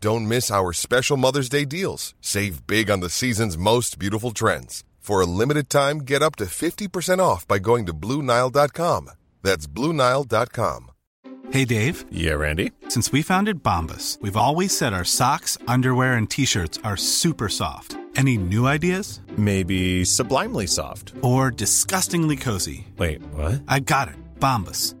Don't miss our special Mother's Day deals. Save big on the season's most beautiful trends. For a limited time, get up to 50% off by going to Bluenile.com. That's Bluenile.com. Hey Dave. Yeah, Randy. Since we founded Bombus, we've always said our socks, underwear, and t shirts are super soft. Any new ideas? Maybe sublimely soft. Or disgustingly cozy. Wait, what? I got it. Bombus.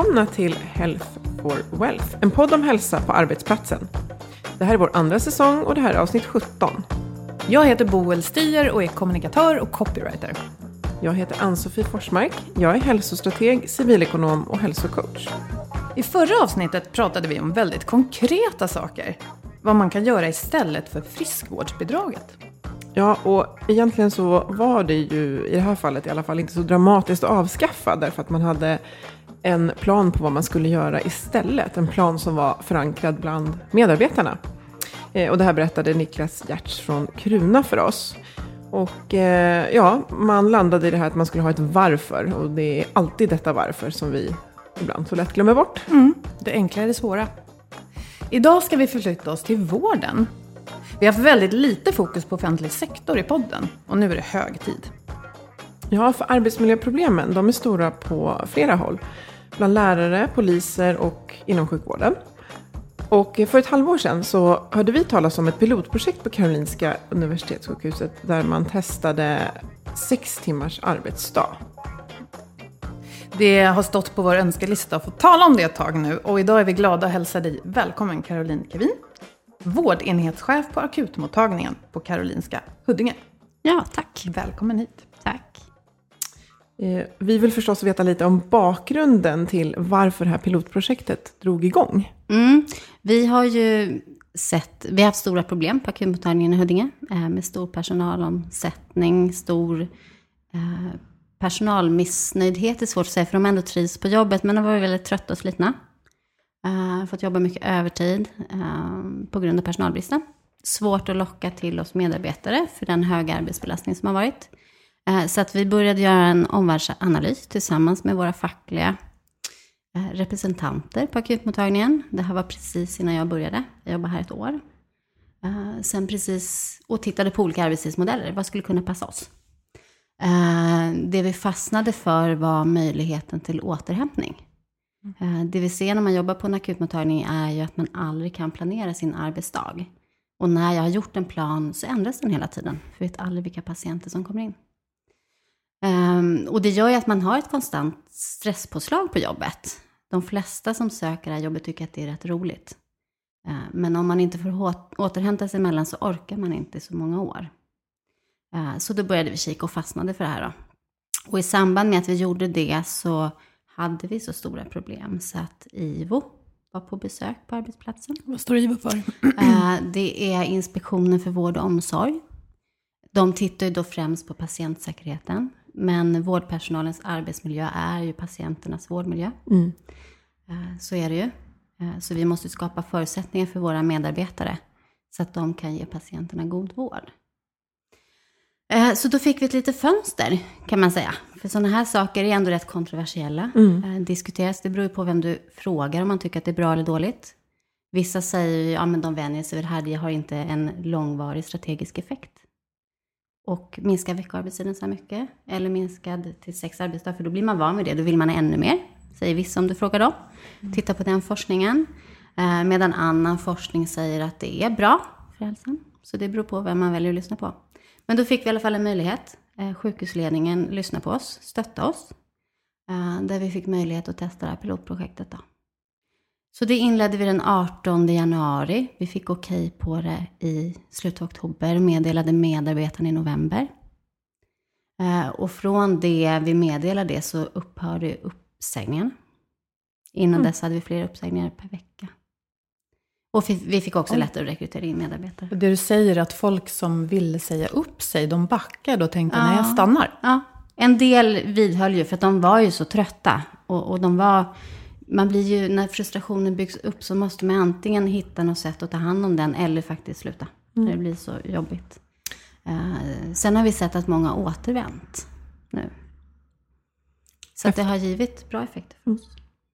Välkomna till Health for Wealth, en podd om hälsa på arbetsplatsen. Det här är vår andra säsong och det här är avsnitt 17. Jag heter Boel Stier och är kommunikatör och copywriter. Jag heter Ann-Sofie Forsmark. Jag är hälsostrateg, civilekonom och hälsocoach. I förra avsnittet pratade vi om väldigt konkreta saker. Vad man kan göra istället för friskvårdsbidraget. Ja, och egentligen så var det ju i det här fallet i alla fall inte så dramatiskt att avskaffa därför att man hade en plan på vad man skulle göra istället. En plan som var förankrad bland medarbetarna. Eh, och det här berättade Niklas Giertz från Kruna för oss. Och eh, ja, man landade i det här att man skulle ha ett varför. Och det är alltid detta varför som vi ibland så lätt glömmer bort. Mm, det enkla är det svåra. Idag ska vi förflytta oss till vården. Vi har haft väldigt lite fokus på offentlig sektor i podden och nu är det hög tid. Ja, för arbetsmiljöproblemen, de är stora på flera håll. Bland lärare, poliser och inom sjukvården. Och för ett halvår sedan så hörde vi talas om ett pilotprojekt på Karolinska Universitetssjukhuset där man testade sex timmars arbetsdag. Det har stått på vår önskelista att få tala om det ett tag nu och idag är vi glada att hälsa dig välkommen Caroline Kevin, vårdenhetschef på akutmottagningen på Karolinska Huddinge. Ja, tack. Välkommen hit. Eh, vi vill förstås veta lite om bakgrunden till varför det här pilotprojektet drog igång. Mm. Vi har ju sett, vi har haft stora problem på akutmottagningen i Huddinge eh, med stor personalomsättning, stor eh, personalmissnöjdhet är svårt att säga för de ändå trivs på jobbet men de var väldigt trötta och slitna. Eh, fått jobba mycket övertid eh, på grund av personalbristen. Svårt att locka till oss medarbetare för den höga arbetsbelastning som har varit. Eh, så att vi började göra en omvärldsanalys tillsammans med våra fackliga eh, representanter på akutmottagningen. Det här var precis innan jag började. Jag jobbade här ett år. Eh, sen precis, och tittade på olika arbetstidsmodeller. Vad skulle kunna passa oss? Det vi fastnade för var möjligheten till återhämtning. Det vi ser när man jobbar på en akutmottagning är ju att man aldrig kan planera sin arbetsdag. Och när jag har gjort en plan så ändras den hela tiden. För vi vet aldrig vilka patienter som kommer in. Ehm, och det gör ju att man har ett konstant stresspåslag på jobbet. De flesta som söker det här jobbet tycker att det är rätt roligt. Eh, men om man inte får återhämta sig emellan så orkar man inte i så många år. Eh, så då började vi kika och fastnade för det här. Då. Och i samband med att vi gjorde det så hade vi så stora problem så att IVO var på besök på arbetsplatsen. Vad står IVO för? Eh, Det är Inspektionen för vård och omsorg. De tittar ju då främst på patientsäkerheten. Men vårdpersonalens arbetsmiljö är ju patienternas vårdmiljö. Eh, Så är det ju. Eh, Så vi måste skapa förutsättningar för våra medarbetare så att de kan ge patienterna god vård. Eh, Så då fick vi ett litet fönster, kan man säga. För sådana här saker är ändå rätt kontroversiella. Eh, Diskuteras, det beror ju på vem du frågar om man tycker att det är bra eller dåligt. Vissa säger ju, ja men de vänjer sig vid det här, det har inte en långvarig strategisk effekt. Och minskar veckoarbetstiden så här mycket, eller minskad till sex arbetsdagar, för då blir man van vid det, då vill man ännu mer, säger vissa om du frågar dem. Titta på den forskningen. Eh, medan annan forskning säger att det är bra för hälsan. Så det beror på vem man väljer att lyssna på. Men då fick vi i alla fall en möjlighet. Eh, sjukhusledningen lyssnade på oss, stöttade oss. Eh, där vi fick möjlighet att testa det här pilotprojektet. Då. Så det inledde vi den 18 januari. Vi fick okej på det i slutet av oktober, meddelade medarbetarna i november. Eh, och från det vi meddelade det så upphörde uppsägningarna. Innan dess hade vi fler uppsägningar per vecka. Och vi, fick också lättare att rekrytera in medarbetare. Det du säger att folk som ville säga upp sig, de backade och tänkte Ja. nej, jag stannar. Ja, en del vidhöll ju för att de var ju så trötta. Och, och de var, man blir ju, när frustrationen byggs upp så måste man antingen hitta något sätt att ta hand om den eller faktiskt sluta. När det blir så jobbigt. Eh, sen har vi sett att många återvänt nu. Så att det har givit bra effekter för oss.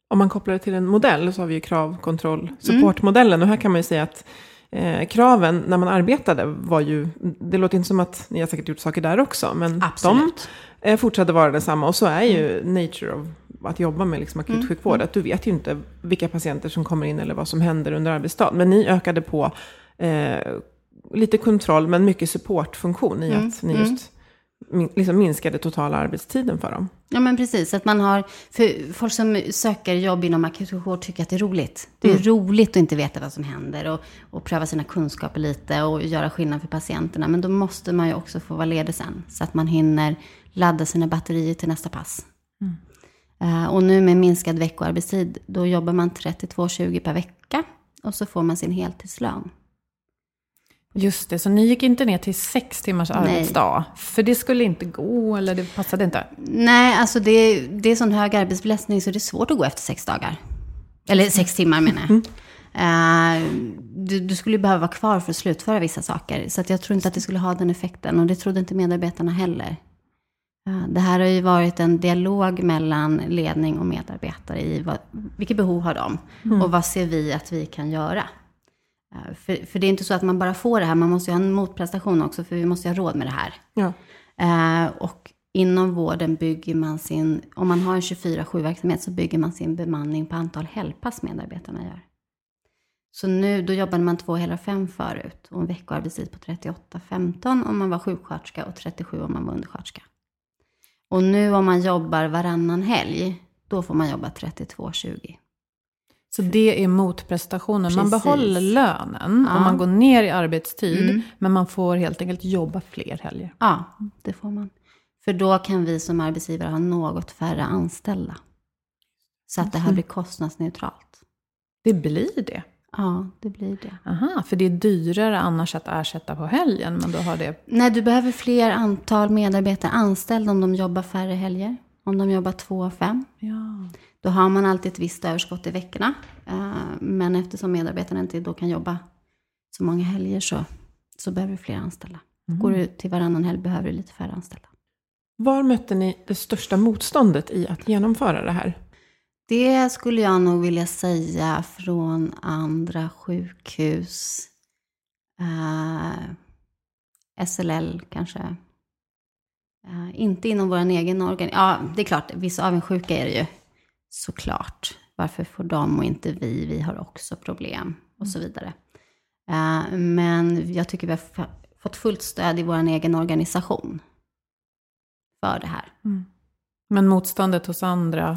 Om man kopplar det till en modell så har vi ju krav, kontroll, supportmodellen. Och här kan man ju säga att eh, kraven när man arbetade var ju, det låter inte som att ni har säkert gjort saker där också, men Absolut. de eh, fortsatte vara detsamma. Och så är ju nature of att jobba med liksom akutsjukvård, att du vet ju inte vilka patienter som kommer in eller vad som händer under arbetsdagen. Men ni ökade på eh, lite kontroll, men mycket supportfunktion i att ni just liksom minskade totala arbetstiden för dem. Ja men precis, att man har, för folk som söker jobb inom akutsjukvård tycker att det är roligt. Det är roligt att inte veta vad som händer och, och pröva sina kunskaper lite och göra skillnad för patienterna. Men då måste man ju också få vara ledig sen, så att man hinner ladda sina batterier till nästa pass. Eh, och nu med minskad veckoarbetstid, då jobbar man 32,20 per vecka och så får man sin heltidslön. Just det, så ni gick inte ner till sex timmars Nej. arbetsdag? För det skulle inte gå, eller det passade inte? Nej, alltså det, det är sån hög arbetsbelastning så det är svårt att gå efter sex dagar. Eller sex timmar menar jag. Eh, du, du skulle ju behöva vara kvar för att slutföra vissa saker. Så jag tror inte att det skulle ha den effekten. Och det trodde inte medarbetarna heller. Eh, det här har ju varit en dialog mellan ledning och medarbetare i vad, vilket behov har de? Och vad ser vi att vi kan göra? Eh, för, för det är inte så att man bara får det här, man måste ju ha en motprestation också, för vi måste ju ha råd med det här. Ja. Eh, och inom vården bygger man sin, om man har en 24-7-verksamhet så bygger man sin bemanning på antal helgpass medarbetarna gör. Så nu, då jobbade man två hela fem förut och en veckoarbetstid på 38-15 om man var sjuksköterska och 37 om man var undersköterska. Och nu om man jobbar varannan helg, då får man jobba 32-20. Så det är motprestationen. Man Precis. behåller lönen Ja. och man går ner i arbetstid. Mm. Men man får helt enkelt jobba fler helger. Ja, det får man. För då kan vi som arbetsgivare ha något färre anställda. Så att det här blir kostnadsneutralt. Det blir det. Ja, det blir det. Aha, för det är dyrare annars att ersätta på helgen. Men då har det... Nej, du behöver fler antal medarbetare anställda om de jobbar färre helger. Om de jobbar två och fem. Ja. Då har man alltid ett visst överskott i veckorna. Eh, Men eftersom medarbetarna inte då kan jobba så många helger så, så behöver du fler anställda. Går du till varannan helg behöver du lite färre anställda. Var mötte ni det största motståndet i att genomföra det här? Det skulle jag nog vilja säga från andra sjukhus. Eh, SLL kanske. Eh, inte inom vår egen organisation. Ja, det är klart, vissa avundsjuka är det ju. Såklart. Varför får de och inte vi? Vi har också problem. Och så vidare. Eh, men jag tycker vi har fått fullt stöd i vår egen organisation. För det här. Men motståndet hos andra.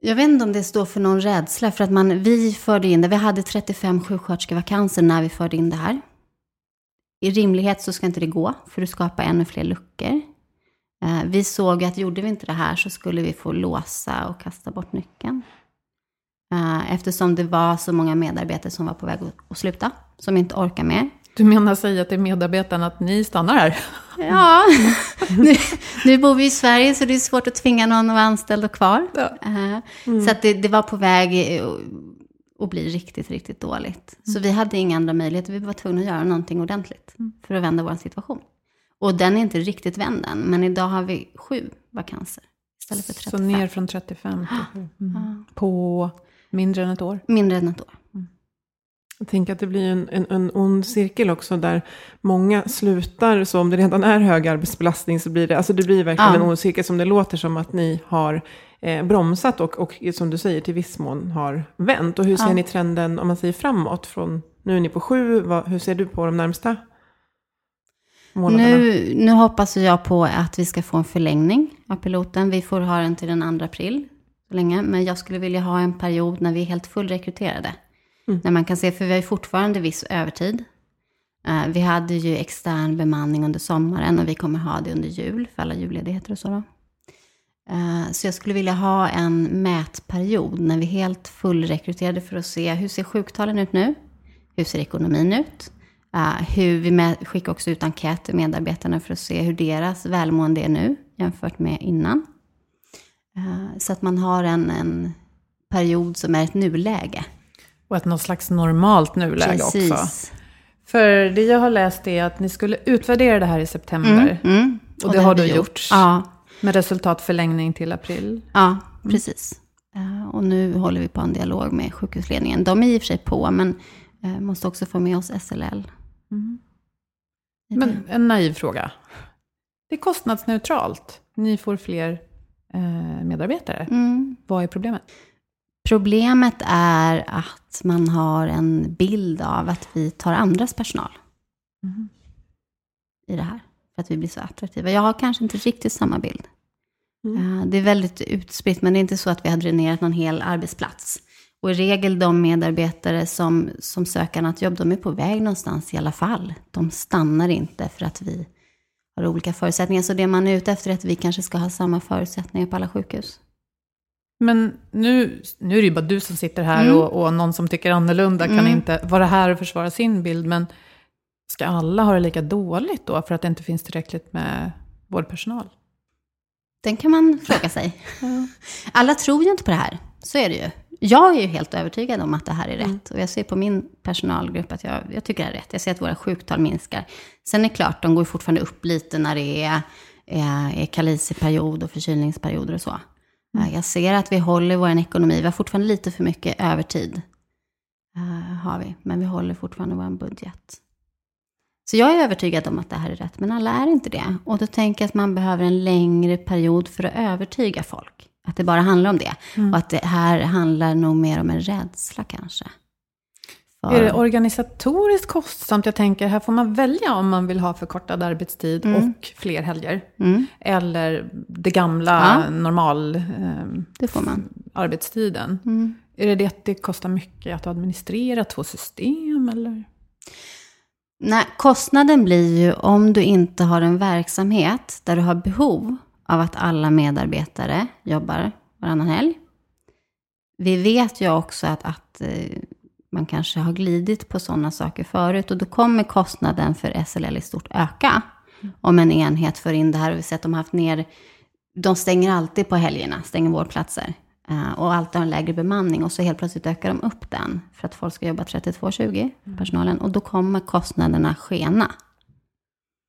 Jag vet inte om det står för någon rädsla, för att man, vi förde in det. Vi hade 35 sjuksköterskevakanser när vi förde in det här. I rimlighet så ska inte det gå, för att skapa ännu fler luckor. Eh, vi såg att gjorde vi inte det här så skulle vi få låsa och kasta bort nyckeln. Eh, eftersom det var så många medarbetare som var på väg att, sluta, som inte orkar mer. Du menar säga till medarbetarna att ni stannar här? Ja, nu, nu bor vi i Sverige så det är svårt att tvinga någon att vara anställd och kvar. Ja. Eh, Så att det, det var på väg att- att bli riktigt, riktigt dåligt. Så vi hade inga andra möjligheter, vi var tvungna att göra någonting ordentligt för att vända vår situation. Och den är inte riktigt vänd än, men idag har vi sju vakanser istället för 35. Så ner från 35 till 7. Mm. På mindre än ett år? Mindre än ett år. Jag tänker att det blir en, en, en ond cirkel också där många slutar, så om det redan är hög arbetsbelastning så blir det, alltså det blir verkligen Ja. en ond cirkel som det låter som att ni har eh, bromsat och, och som du säger till viss mån har vänt. Och hur ser Ja. ni trenden, om man säger framåt, från nu är ni på sju, vad, hur ser du på de närmsta månaderna? Nu, nu hoppas jag på att vi ska få en förlängning av piloten. Vi får ha den till den 2 april. Så länge. Men jag skulle vilja ha en period när vi är helt fullrekryterade. När man kan se, för vi har ju fortfarande viss övertid. Eh, vi hade ju extern bemanning under sommaren och vi kommer ha det under jul, för alla julledigheter och så. Då. Eh, så jag skulle vilja ha en mätperiod när vi är helt fullrekryterade för att se hur ser sjuktalen ut nu? Hur ser ekonomin ut? Uh, hur vi med, skickar också ut enkäter till medarbetarna för att se hur deras välmående är nu jämfört med innan. Uh, så att man har en, en period som är ett nuläge. Och ett något slags normalt nuläge också. Precis. För det jag har läst är att ni skulle utvärdera det här i september. Mm. Och det har vi du gjort. Ja, Med resultatförlängning till april. ja precis. Uh, och nu håller vi på en dialog med sjukhusledningen. De är i och för sig på, men måste också få med oss SLL. Det. Men en naiv fråga. Det är kostnadsneutralt. Ni får fler eh, medarbetare. Mm. Vad är problemet? Problemet är att man har en bild av att vi tar andras personal. I det här. För att vi blir så attraktiva. Jag har kanske inte riktigt samma bild. Eh, Det är väldigt utspritt, men det är inte så att vi har dränerat någon hel arbetsplats. Och i regel de medarbetare som, som söker annat jobb, de är på väg någonstans i alla fall. De stannar inte för att vi har olika förutsättningar. Så det man är ute efter är att vi kanske ska ha samma förutsättningar på alla sjukhus. Men nu, nu är det ju bara du som sitter här Mm. och, och någon som tycker annorlunda kan Mm. inte vara här och försvara sin bild. Men ska alla ha det lika dåligt då för att det inte finns tillräckligt med vårdpersonal? Den kan man fråga sig. Alla tror ju inte på det här. Så är det ju. Jag är ju helt övertygad om att det här är rätt. Och jag ser på min personalgrupp att jag, jag tycker det är rätt. Jag ser att våra sjuktal minskar. Sen är det klart, de går fortfarande upp lite när det är, är, är kalisiperiod och förkylningsperioder och så. Eh, Jag ser att vi håller vår ekonomi. Vi har fortfarande lite för mycket övertid. Eh, har vi. Men vi håller fortfarande vår budget. Så jag är övertygad om att det här är rätt, men alla är inte det. Och då tänker jag att man behöver en längre period för att övertyga folk. Att det bara handlar om det. Och att det här handlar nog mer om en rädsla kanske. För- Är det organisatoriskt kostsamt? Jag tänker, här får man välja om man vill ha förkortad arbetstid och fler helger. Mm, Eller det gamla Ja. normal eh, det får man. arbetstiden. Mm. Är det det att det kostar mycket att administrera två system? Eller? Nej, kostnaden blir ju om du inte har en verksamhet där du har behov av att alla medarbetare jobbar varannan helg. Vi vet ju också att, att eh, man kanske har glidit på sådana saker förut och då kommer kostnaden för SLL i stort öka. Om en enhet för in det här och vi ser att de har haft ner, de stänger alltid på helgerna, stänger vårdplatser. Eh, och alltid har en lägre bemanning och så helt plötsligt ökar de upp den för att folk ska jobba 32-20, personalen. Och då kommer kostnaderna skena.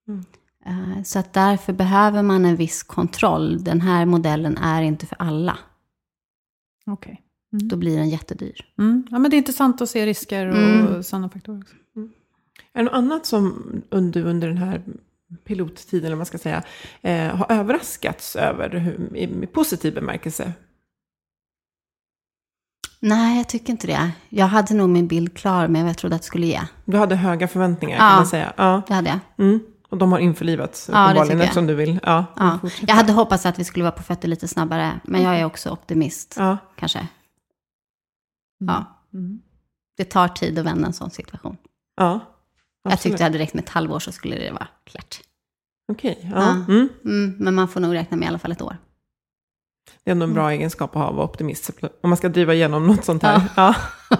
Mm. Så att därför behöver man en viss kontroll. Den här modellen är inte för alla. Okej. Då blir den jättedyr. Mm. Ja, men det är intressant att se risker och Mm. sådana faktorer också. Är det något annat som under, under den här pilottiden, eller vad man ska säga, eh, har överraskats över hur, i, i positiv bemärkelse? Nej, jag tycker inte det. Jag hade nog min bild klar med vad jag trodde att det skulle ge. Du hade höga förväntningar Ja. kan man säga. Ja. Det hade jag. Mm. Och de har införlivats Ja, uppenbarligen jag. eftersom du vill. Ja, Ja. Jag hade hoppats att vi skulle vara på fötter lite snabbare. Men jag är också optimist, ja. kanske. Ja. Det tar tid att vända en sån situation. ja. Jag Absolut. tyckte det hade räckt med ett halvår så skulle det vara klart. Okej, ja. Ja. Mm. Mm, men man får nog räkna med i alla fall ett år. Det är ändå en Mm. bra egenskap att ha, att vara optimist. Om man ska driva igenom något sånt här. Ja.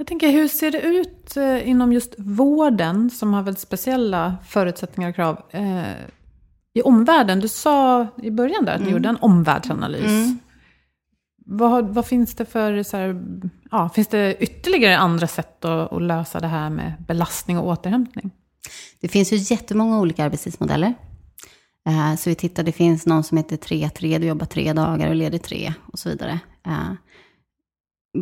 Jag tänker, hur ser det ut eh, inom just vården, som har väldigt speciella förutsättningar och krav, eh, i omvärlden? Du sa i början där att ni gjorde en omvärldsanalys. Mm. Vad, vad finns det för, så här, ja, finns det ytterligare andra sätt att, att lösa det här med belastning och återhämtning? Det finns ju jättemånga olika arbetstidsmodeller. Eh, Så vi tittar, det finns någon som heter 3-3, du jobbar tre dagar och leder tre och så vidare.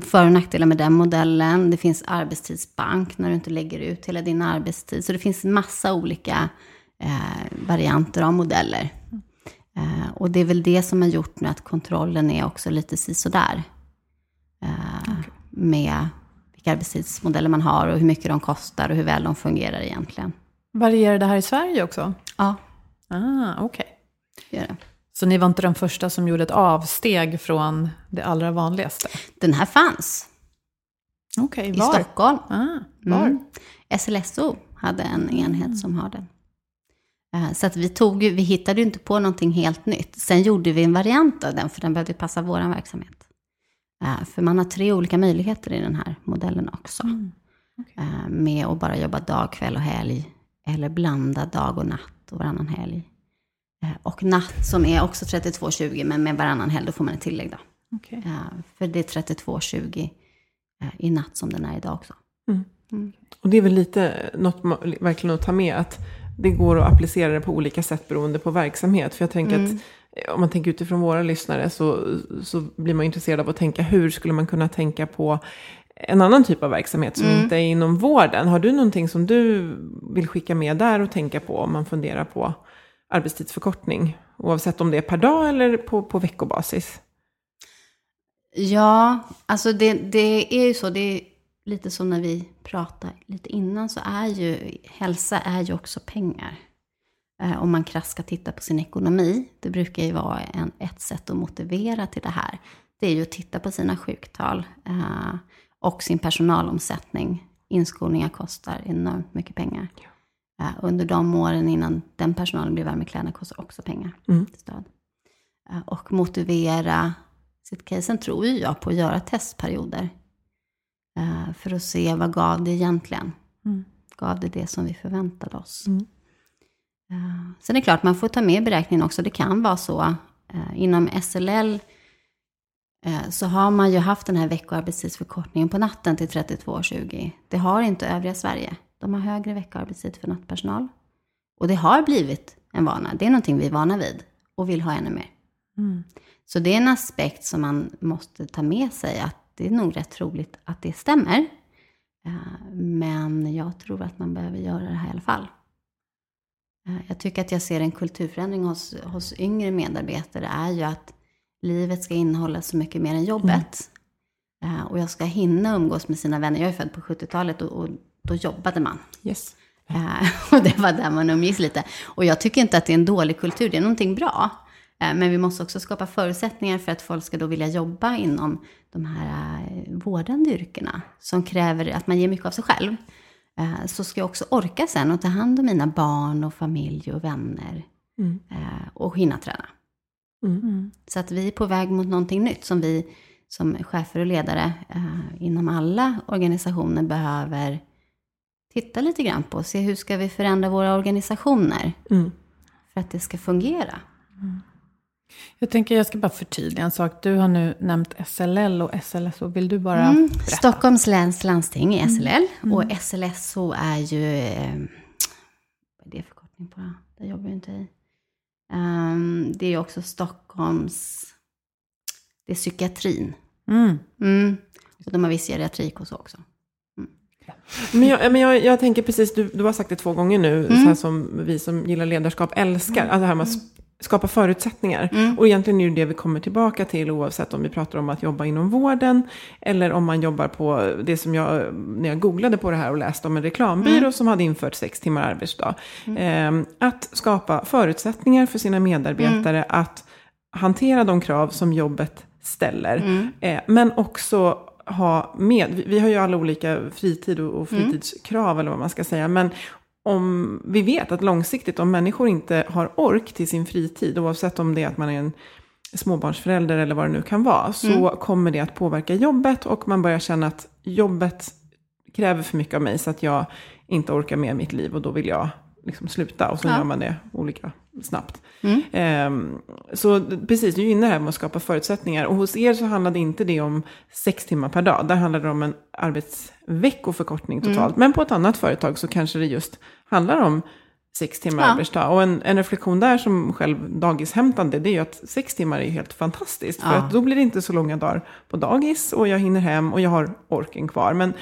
För och nackdelar med den modellen. Det finns arbetstidsbank när du inte lägger ut hela din arbetstid. Så det finns massa olika eh, varianter av modeller. Eh, Och det är väl det som har gjort nu att kontrollen är också lite sisådär. Eh, Med vilka arbetstidsmodeller man har och hur mycket de kostar och hur väl de fungerar egentligen. Varierar det här i Sverige också? Ja, Ah, okej. det gör det. Så ni var inte de första som gjorde ett avsteg från det allra vanligaste? Den här fanns Okej, i var? Stockholm. Ah, var? Mm. SLSO hade en enhet som har den. Eh, Så att vi, tog, vi hittade ju inte på någonting helt nytt. Sen gjorde vi en variant av den, för den behövde passa vår verksamhet. Eh, För man har tre olika möjligheter i den här modellen också. Eh, Med att bara jobba dag, kväll och helg. Eller blanda dag och natt och varannan helg. Eh, Och natt som är också 32-20, men med varannan helg, då får man ett tillägg då. Okej. Eh, För det är 32-20 eh, i natt som den är idag också. Och det är väl lite något verkligen att ta med, att det går att applicera det på olika sätt beroende på verksamhet. För jag tänker att eh, om man tänker utifrån våra lyssnare så, så blir man intresserad av att tänka hur skulle man kunna tänka på en annan typ av verksamhet som inte är inom vården. Har du någonting som du vill skicka med där och tänka på om man funderar på arbetstidsförkortning? Oavsett om det är per dag eller på, på veckobasis. Ja, alltså det, det är ju så, det är lite som när vi pratade lite innan, så är ju hälsa är ju också pengar. Eh, om man krasst ska titta på sin ekonomi, det brukar ju vara en, ett sätt att motivera till det här. Det är ju att titta på sina sjuktal eh, och sin personalomsättning. Inskolningar kostar enormt mycket pengar. Eh, under de åren innan den personalen blir varm i kläderna kostar också pengar. Mm. Stöd. Eh, och motivera sitt case. Sen tror ju jag på att göra testperioder. eh, för att se vad gav det egentligen. Mm. Gav det det som vi förväntade oss? Mm. Sen är det klart, man får ta med i beräkningen också. Det kan vara så inom SLL så har man ju haft den här veckoarbetstidsförkortningen på natten till 32,20. Det har inte övriga Sverige. De har högre veckoarbetstid för nattpersonal. Och det har blivit en vana. Det är någonting vi är vana vid och vill ha ännu mer. Mm. Så det är en aspekt som man måste ta med sig, att det är nog rätt troligt att det stämmer. Eh, Men jag tror att man behöver göra det här i alla fall. Eh, Jag tycker att jag ser en kulturförändring hos, hos yngre medarbetare, är ju att livet ska innehålla så mycket mer än jobbet. Eh, Och jag ska hinna umgås med sina vänner. Jag är född på 70-talet och, och då jobbade man. Yes. Eh, och det var där man umgicks lite. Och jag tycker inte att det är en dålig kultur, det är någonting bra. Eh, men vi måste också skapa förutsättningar för att folk ska då vilja jobba inom de här eh, vårdande yrkena, som kräver att man ger mycket av sig själv. Så ska jag också orka sen och ta hand om mina barn och familj och vänner. Mm. Och hinna träna. Mm. Så att vi är på väg mot någonting nytt som vi som chefer och ledare inom alla organisationer behöver titta lite grann på. Se hur ska vi förändra våra organisationer Mm. för att det ska fungera. Jag tänker jag ska bara förtydliga en sak. Du har nu nämnt SLL och SLSO. Vill du bara Mm. berätta? Stockholms läns landsting är SLL och SLSO är ju, eh, vad är det förkortning på? Det jobbar jag inte i. Ehm, det är också Stockholms, det är psykiatrin. Mm. Mm. Och de har viss geriatrik och så också. Men, jag, men jag, jag tänker precis, du, du har sagt det två gånger nu, Mm. så här som vi som gillar ledarskap älskar, alltså det här med att s- skapa förutsättningar. Mm. Och egentligen är det det vi kommer tillbaka till oavsett om vi pratar om att jobba inom vården eller om man jobbar på det som jag, när jag googlade på det här och läste om en reklambyrå Mm. som hade infört sex timmar arbetsdag. Eh, att skapa förutsättningar för sina medarbetare Mm. att hantera de krav som jobbet ställer. Mm. Eh, men också ha med, vi, har ju alla olika fritid och, Mm. fritidskrav eller vad man ska säga. Men om vi vet att långsiktigt om människor inte har ork till sin fritid, oavsett om det är att man är en småbarnsförälder eller vad det nu kan vara, så Mm. kommer det att påverka jobbet och man börjar känna att jobbet kräver för mycket av mig så att jag inte orkar med mitt liv och då vill jag liksom sluta. Och så Ja. gör man det olika snabbt. Ehm, så precis, du är inne här med att skapa förutsättningar. Och hos er så handlade inte det om sex timmar per dag. Där handlade det om en arbetsveckoförkortning totalt. Men på ett annat företag så kanske det just handlar om sex timmar Ja. arbetsdag. Och en, en reflektion där som själv dagishämtande, det är ju att sex timmar är helt fantastiskt. För Ja. att då blir det inte så långa dagar på dagis och jag hinner hem och jag har orken kvar. Men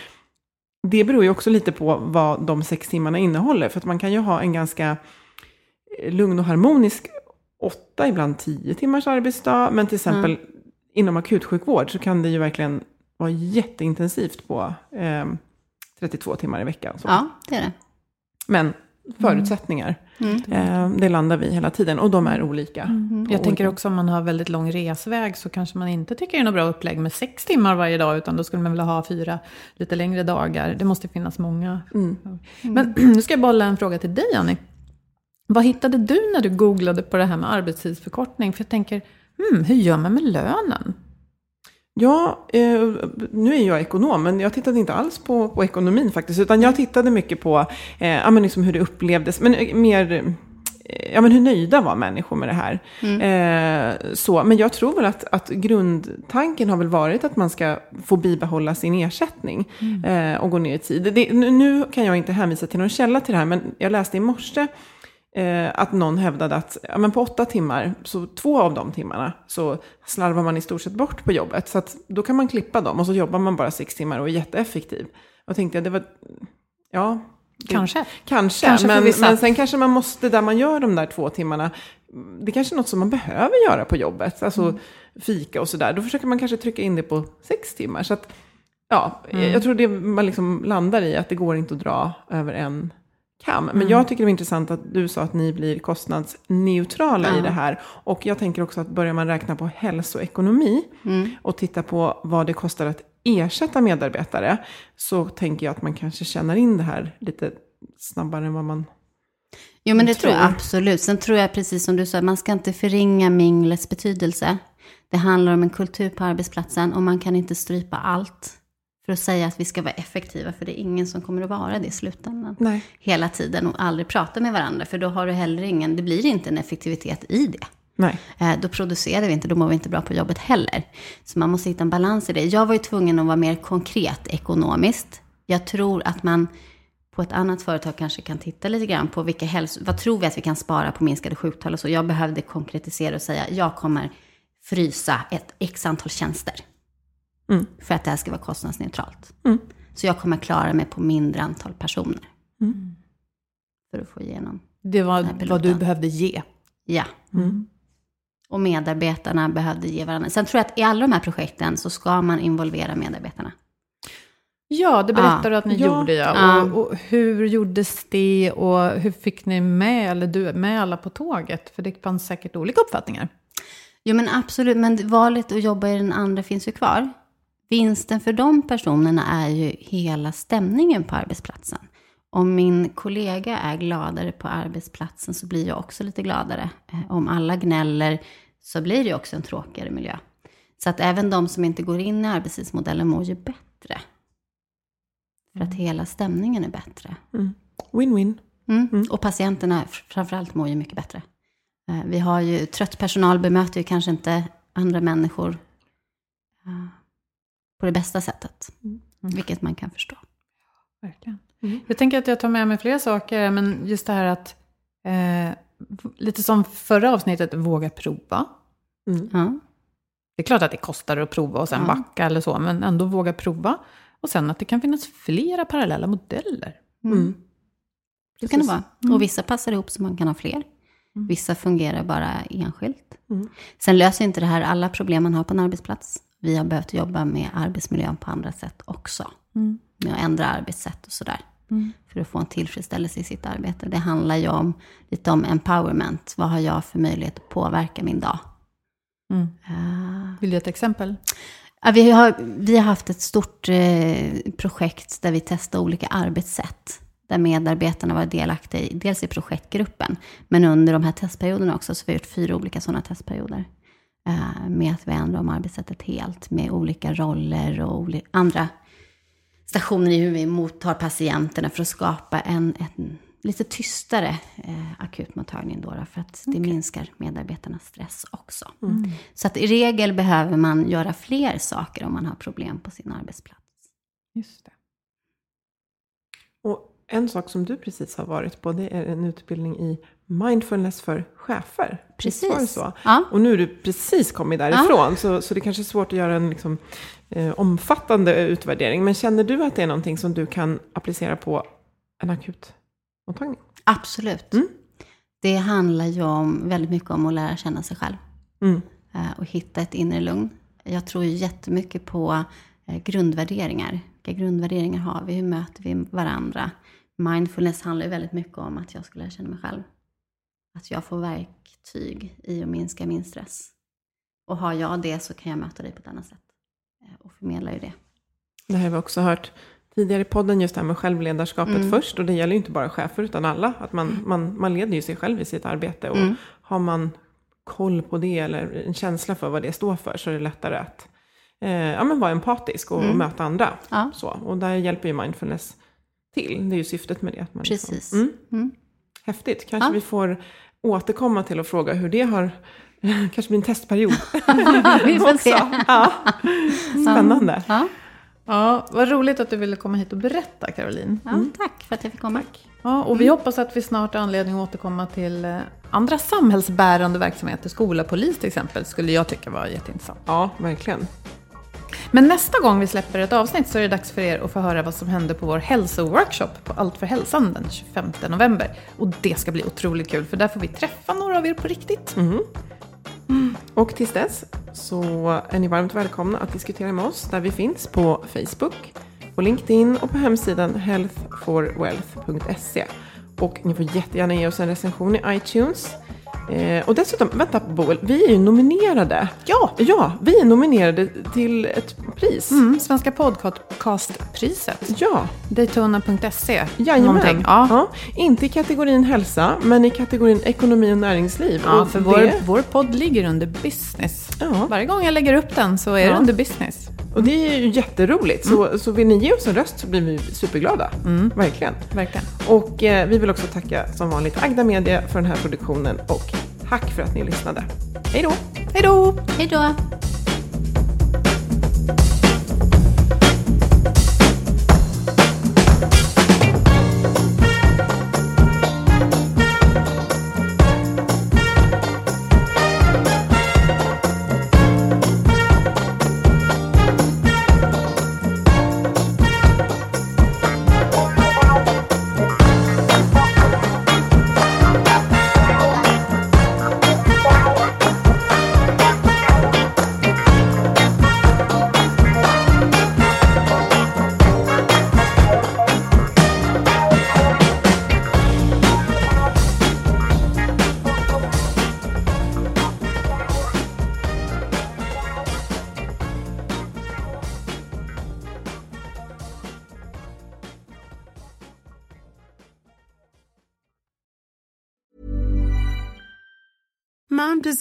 det beror ju också lite på vad de sex timmarna innehåller. För att man kan ju ha en ganska eh, lugn och harmonisk åtta, ibland tio timmars arbetsdag. Men till exempel inom akutsjukvård så kan det ju verkligen vara jätteintensivt på eh, 32 timmar i veckan. Så. Ja, det är det. Men förutsättningar, Mm. eh, det landar vi hela tiden. Och de är olika. Mm. Jag tänker också om man har väldigt lång resväg så kanske man inte tycker det är något bra upplägg med sex timmar varje dag, utan då skulle man vilja ha fyra lite längre dagar. Det måste finnas många. Mm. Men nu ska jag bolla en fråga till dig, Annie. Vad hittade du när du googlade på det här med arbetstidsförkortning? För jag tänker, hmm, hur gör man med lönen? Ja, eh, nu är jag ekonom, men jag tittade inte alls på, på ekonomin faktiskt. Utan jag tittade mycket på eh, ja, men liksom hur det upplevdes, men eh, mer eh, ja, men hur nöjda var människor med det här. Eh, så, men jag tror väl att, att grundtanken har väl varit att man ska få bibehålla sin ersättning eh, och gå ner i tid. Det, nu- nu kan jag inte hänvisa till någon källa till det här, men jag läste i morse eh, att någon hävdade att ja, men på åtta timmar, så två av de timmarna, så slarvar man i stort sett bort på jobbet. Så att då kan man klippa dem och så jobbar man bara sex timmar och är jätteeffektiv. Och tänkte jag, det var, ja. Det, Kanske. Kanske, Kanske men, men sen kanske man måste, där man gör de där två timmarna, det kanske är något som man behöver göra på jobbet. Alltså Mm. fika och sådär. Då försöker man kanske trycka in det på sex timmar. Så att, ja, Mm. jag tror det man liksom landar i att det går inte att dra över en kam. Men Mm. jag tycker det var intressant att du sa att ni blir kostnadsneutrala i Ja. det här. Och jag tänker också att börjar man räkna på hälsoekonomi Mm. och titta på vad det kostar att ersätta medarbetare, så tänker jag att man kanske känner in det här lite snabbare än vad man... Jo, men det tror jag absolut. Sen tror jag, precis som du sa, man ska inte förringa minglets betydelse. Det handlar om en kultur på arbetsplatsen och man kan inte strypa allt för att säga att vi ska vara effektiva, för det är ingen som kommer att vara det i slutändan. Nej. Hela tiden och aldrig prata med varandra, för då har du heller ingen, det blir inte en effektivitet i det. Nej. Eh, Då producerar vi inte, då mår vi inte bra på jobbet heller. Så man måste hitta en balans i det. Jag var ju tvungen att vara mer konkret ekonomiskt. Jag tror att man på ett annat företag kanske kan titta lite grann på vilka hälso... Vad tror vi att vi kan spara på minskade sjuktal och så. Jag behövde konkretisera och säga, jag kommer frysa ett x antal tjänster. Mm. För att det här ska vara kostnadsneutralt. Mm. Så jag kommer klara mig på mindre antal personer. Mm. För att få igenom. Det var vad du behövde ge. Ja. Mm. Och medarbetarna behövde ge varandra. Sen tror jag att i alla de här projekten så ska man involvera medarbetarna. Ja, det berättar Ja. du att ni Ja. gjorde ja. Ja. Och, och hur gjordes det och hur fick ni med, eller du, med alla på tåget? För det fanns säkert olika uppfattningar. Jo men absolut, men valet att jobba i den andra finns ju kvar. Vinsten för de personerna är ju hela stämningen på arbetsplatsen. Om min kollega är gladare på arbetsplatsen så blir jag också lite gladare. Eh, Om alla gnäller så blir det också en tråkigare miljö. Så att även de som inte går in i arbetstidsmodellen mår ju bättre. För att hela stämningen är bättre. Win-win. Mm. Och patienterna framförallt mår ju mycket bättre. Eh, Vi har ju, trött personal bemöter ju kanske inte andra människor eh, på det bästa sättet. Vilket man kan förstå. Verkligen. Jag tänker att jag tar med mig flera saker, men just det här att, eh, lite som förra avsnittet, våga prova. Ja. Det är klart att det kostar att prova och sen Ja. backa eller så, men ändå våga prova. Och sen att det kan finnas flera parallella modeller. Mm. Det kan det vara. Och vissa passar ihop så man kan ha fler. Vissa fungerar bara enskilt. Mm. Sen löser inte det här alla problem man har på en arbetsplats. Vi har behövt jobba med arbetsmiljön på andra sätt också. Med att ändra arbetssätt och sådär. För att få en tillfredsställelse i sitt arbete. Det handlar ju om lite om empowerment. Vad har jag för möjlighet att påverka min dag? Mm. Ah. Vill du ge ett exempel? Ja, vi, har, vi har haft ett stort eh, projekt där vi testar olika arbetssätt. Där medarbetarna var delaktiga i, dels i projektgruppen, men under de här testperioderna också, så vi har gjort fyra olika sådana testperioder. Eh, med att vi ändrar om arbetssättet helt, med olika roller och andra stationen i hur vi mottar patienterna för att skapa en, en lite tystare eh, akutmottagning då, då, för att det minskar medarbetarnas stress också. Mm. Så att i regel behöver man göra fler saker om man har problem på sin arbetsplats. Just det. Och en sak som du precis har varit på, det är en utbildning i mindfulness för chefer. Var det Precis. så? Ja. Och nu är du precis kommit därifrån, så, så det kanske är svårt att göra en liksom, eh, omfattande utvärdering. Men känner du att det är någonting som du kan applicera på en akutmottagning? Absolut. Mm. Det handlar ju om, väldigt mycket om att lära känna sig själv. Mm. eh, och hitta ett inre lugn. Jag tror ju jättemycket på eh, grundvärderingar. Vilka grundvärderingar har vi? Hur möter vi varandra? Mindfulness handlar ju väldigt mycket om att jag ska lära känna mig själv. Att jag får verktyg i att minska min stress. Och har jag det så kan jag möta dig på ett annat sätt. eh, Och förmedla ju det. Det här har vi också hört tidigare i podden, just det här med självledarskapet Mm. först. Och det gäller ju inte bara chefer, utan alla. Att man, man, man leder ju sig själv i sitt arbete. Och Mm. har man koll på det, eller en känsla för vad det står för, så är det lättare att eh, ja, men vara empatisk och, och möta andra. Mm. Ja. Så, och där hjälper ju mindfulness till. Det är ju syftet med det. Att man liksom- Precis. mm, Mm. häftigt. Kanske Ja. vi får återkomma till och fråga hur det har... kanske blir en testperiod. Vi får se. också. Ja. Spännande. Ja. Ja, vad roligt att du ville komma hit och berätta, Caroline. Ja, Tack för att jag fick komma. Ja, och vi hoppas att vi snart har anledning att återkomma till eh, andra samhällsbärande verksamheter. Skola, polis till exempel, skulle jag tycka var jätteintressant. Ja, verkligen. Men nästa gång vi släpper ett avsnitt så är det dags för er att få höra vad som hände på vår hälsoworkshop på Allt för hälsan den 25 november. Och det ska bli otroligt kul för där får vi träffa några av er på riktigt. Och tills dess så är ni varmt välkomna att diskutera med oss där vi finns på Facebook, på LinkedIn och på hemsidan healthforwealth.se. Och ni får jättegärna ge oss en recension i iTunes. Eh, och dessutom, vänta Boel, vi är ju nominerade. Ja! Ja, vi är nominerade till ett pris. Mm, Svenska podcastpriset. Ja, Daytona.se. jajamän. Någonting. Ja. Ja, inte i kategorin hälsa, men i kategorin ekonomi och näringsliv. Ja, och för det- vår, vår podd ligger under business. Ja. Varje gång jag lägger upp den så är det Ja. under business. Och det är ju jätteroligt. Så, så vill ni ge oss en röst så blir vi superglada. Verkligen. Verkligen. Och eh, vi vill också tacka som vanligt Agda Media för den här produktionen och tack för att ni lyssnade. Hej då! Hej då! Hej då!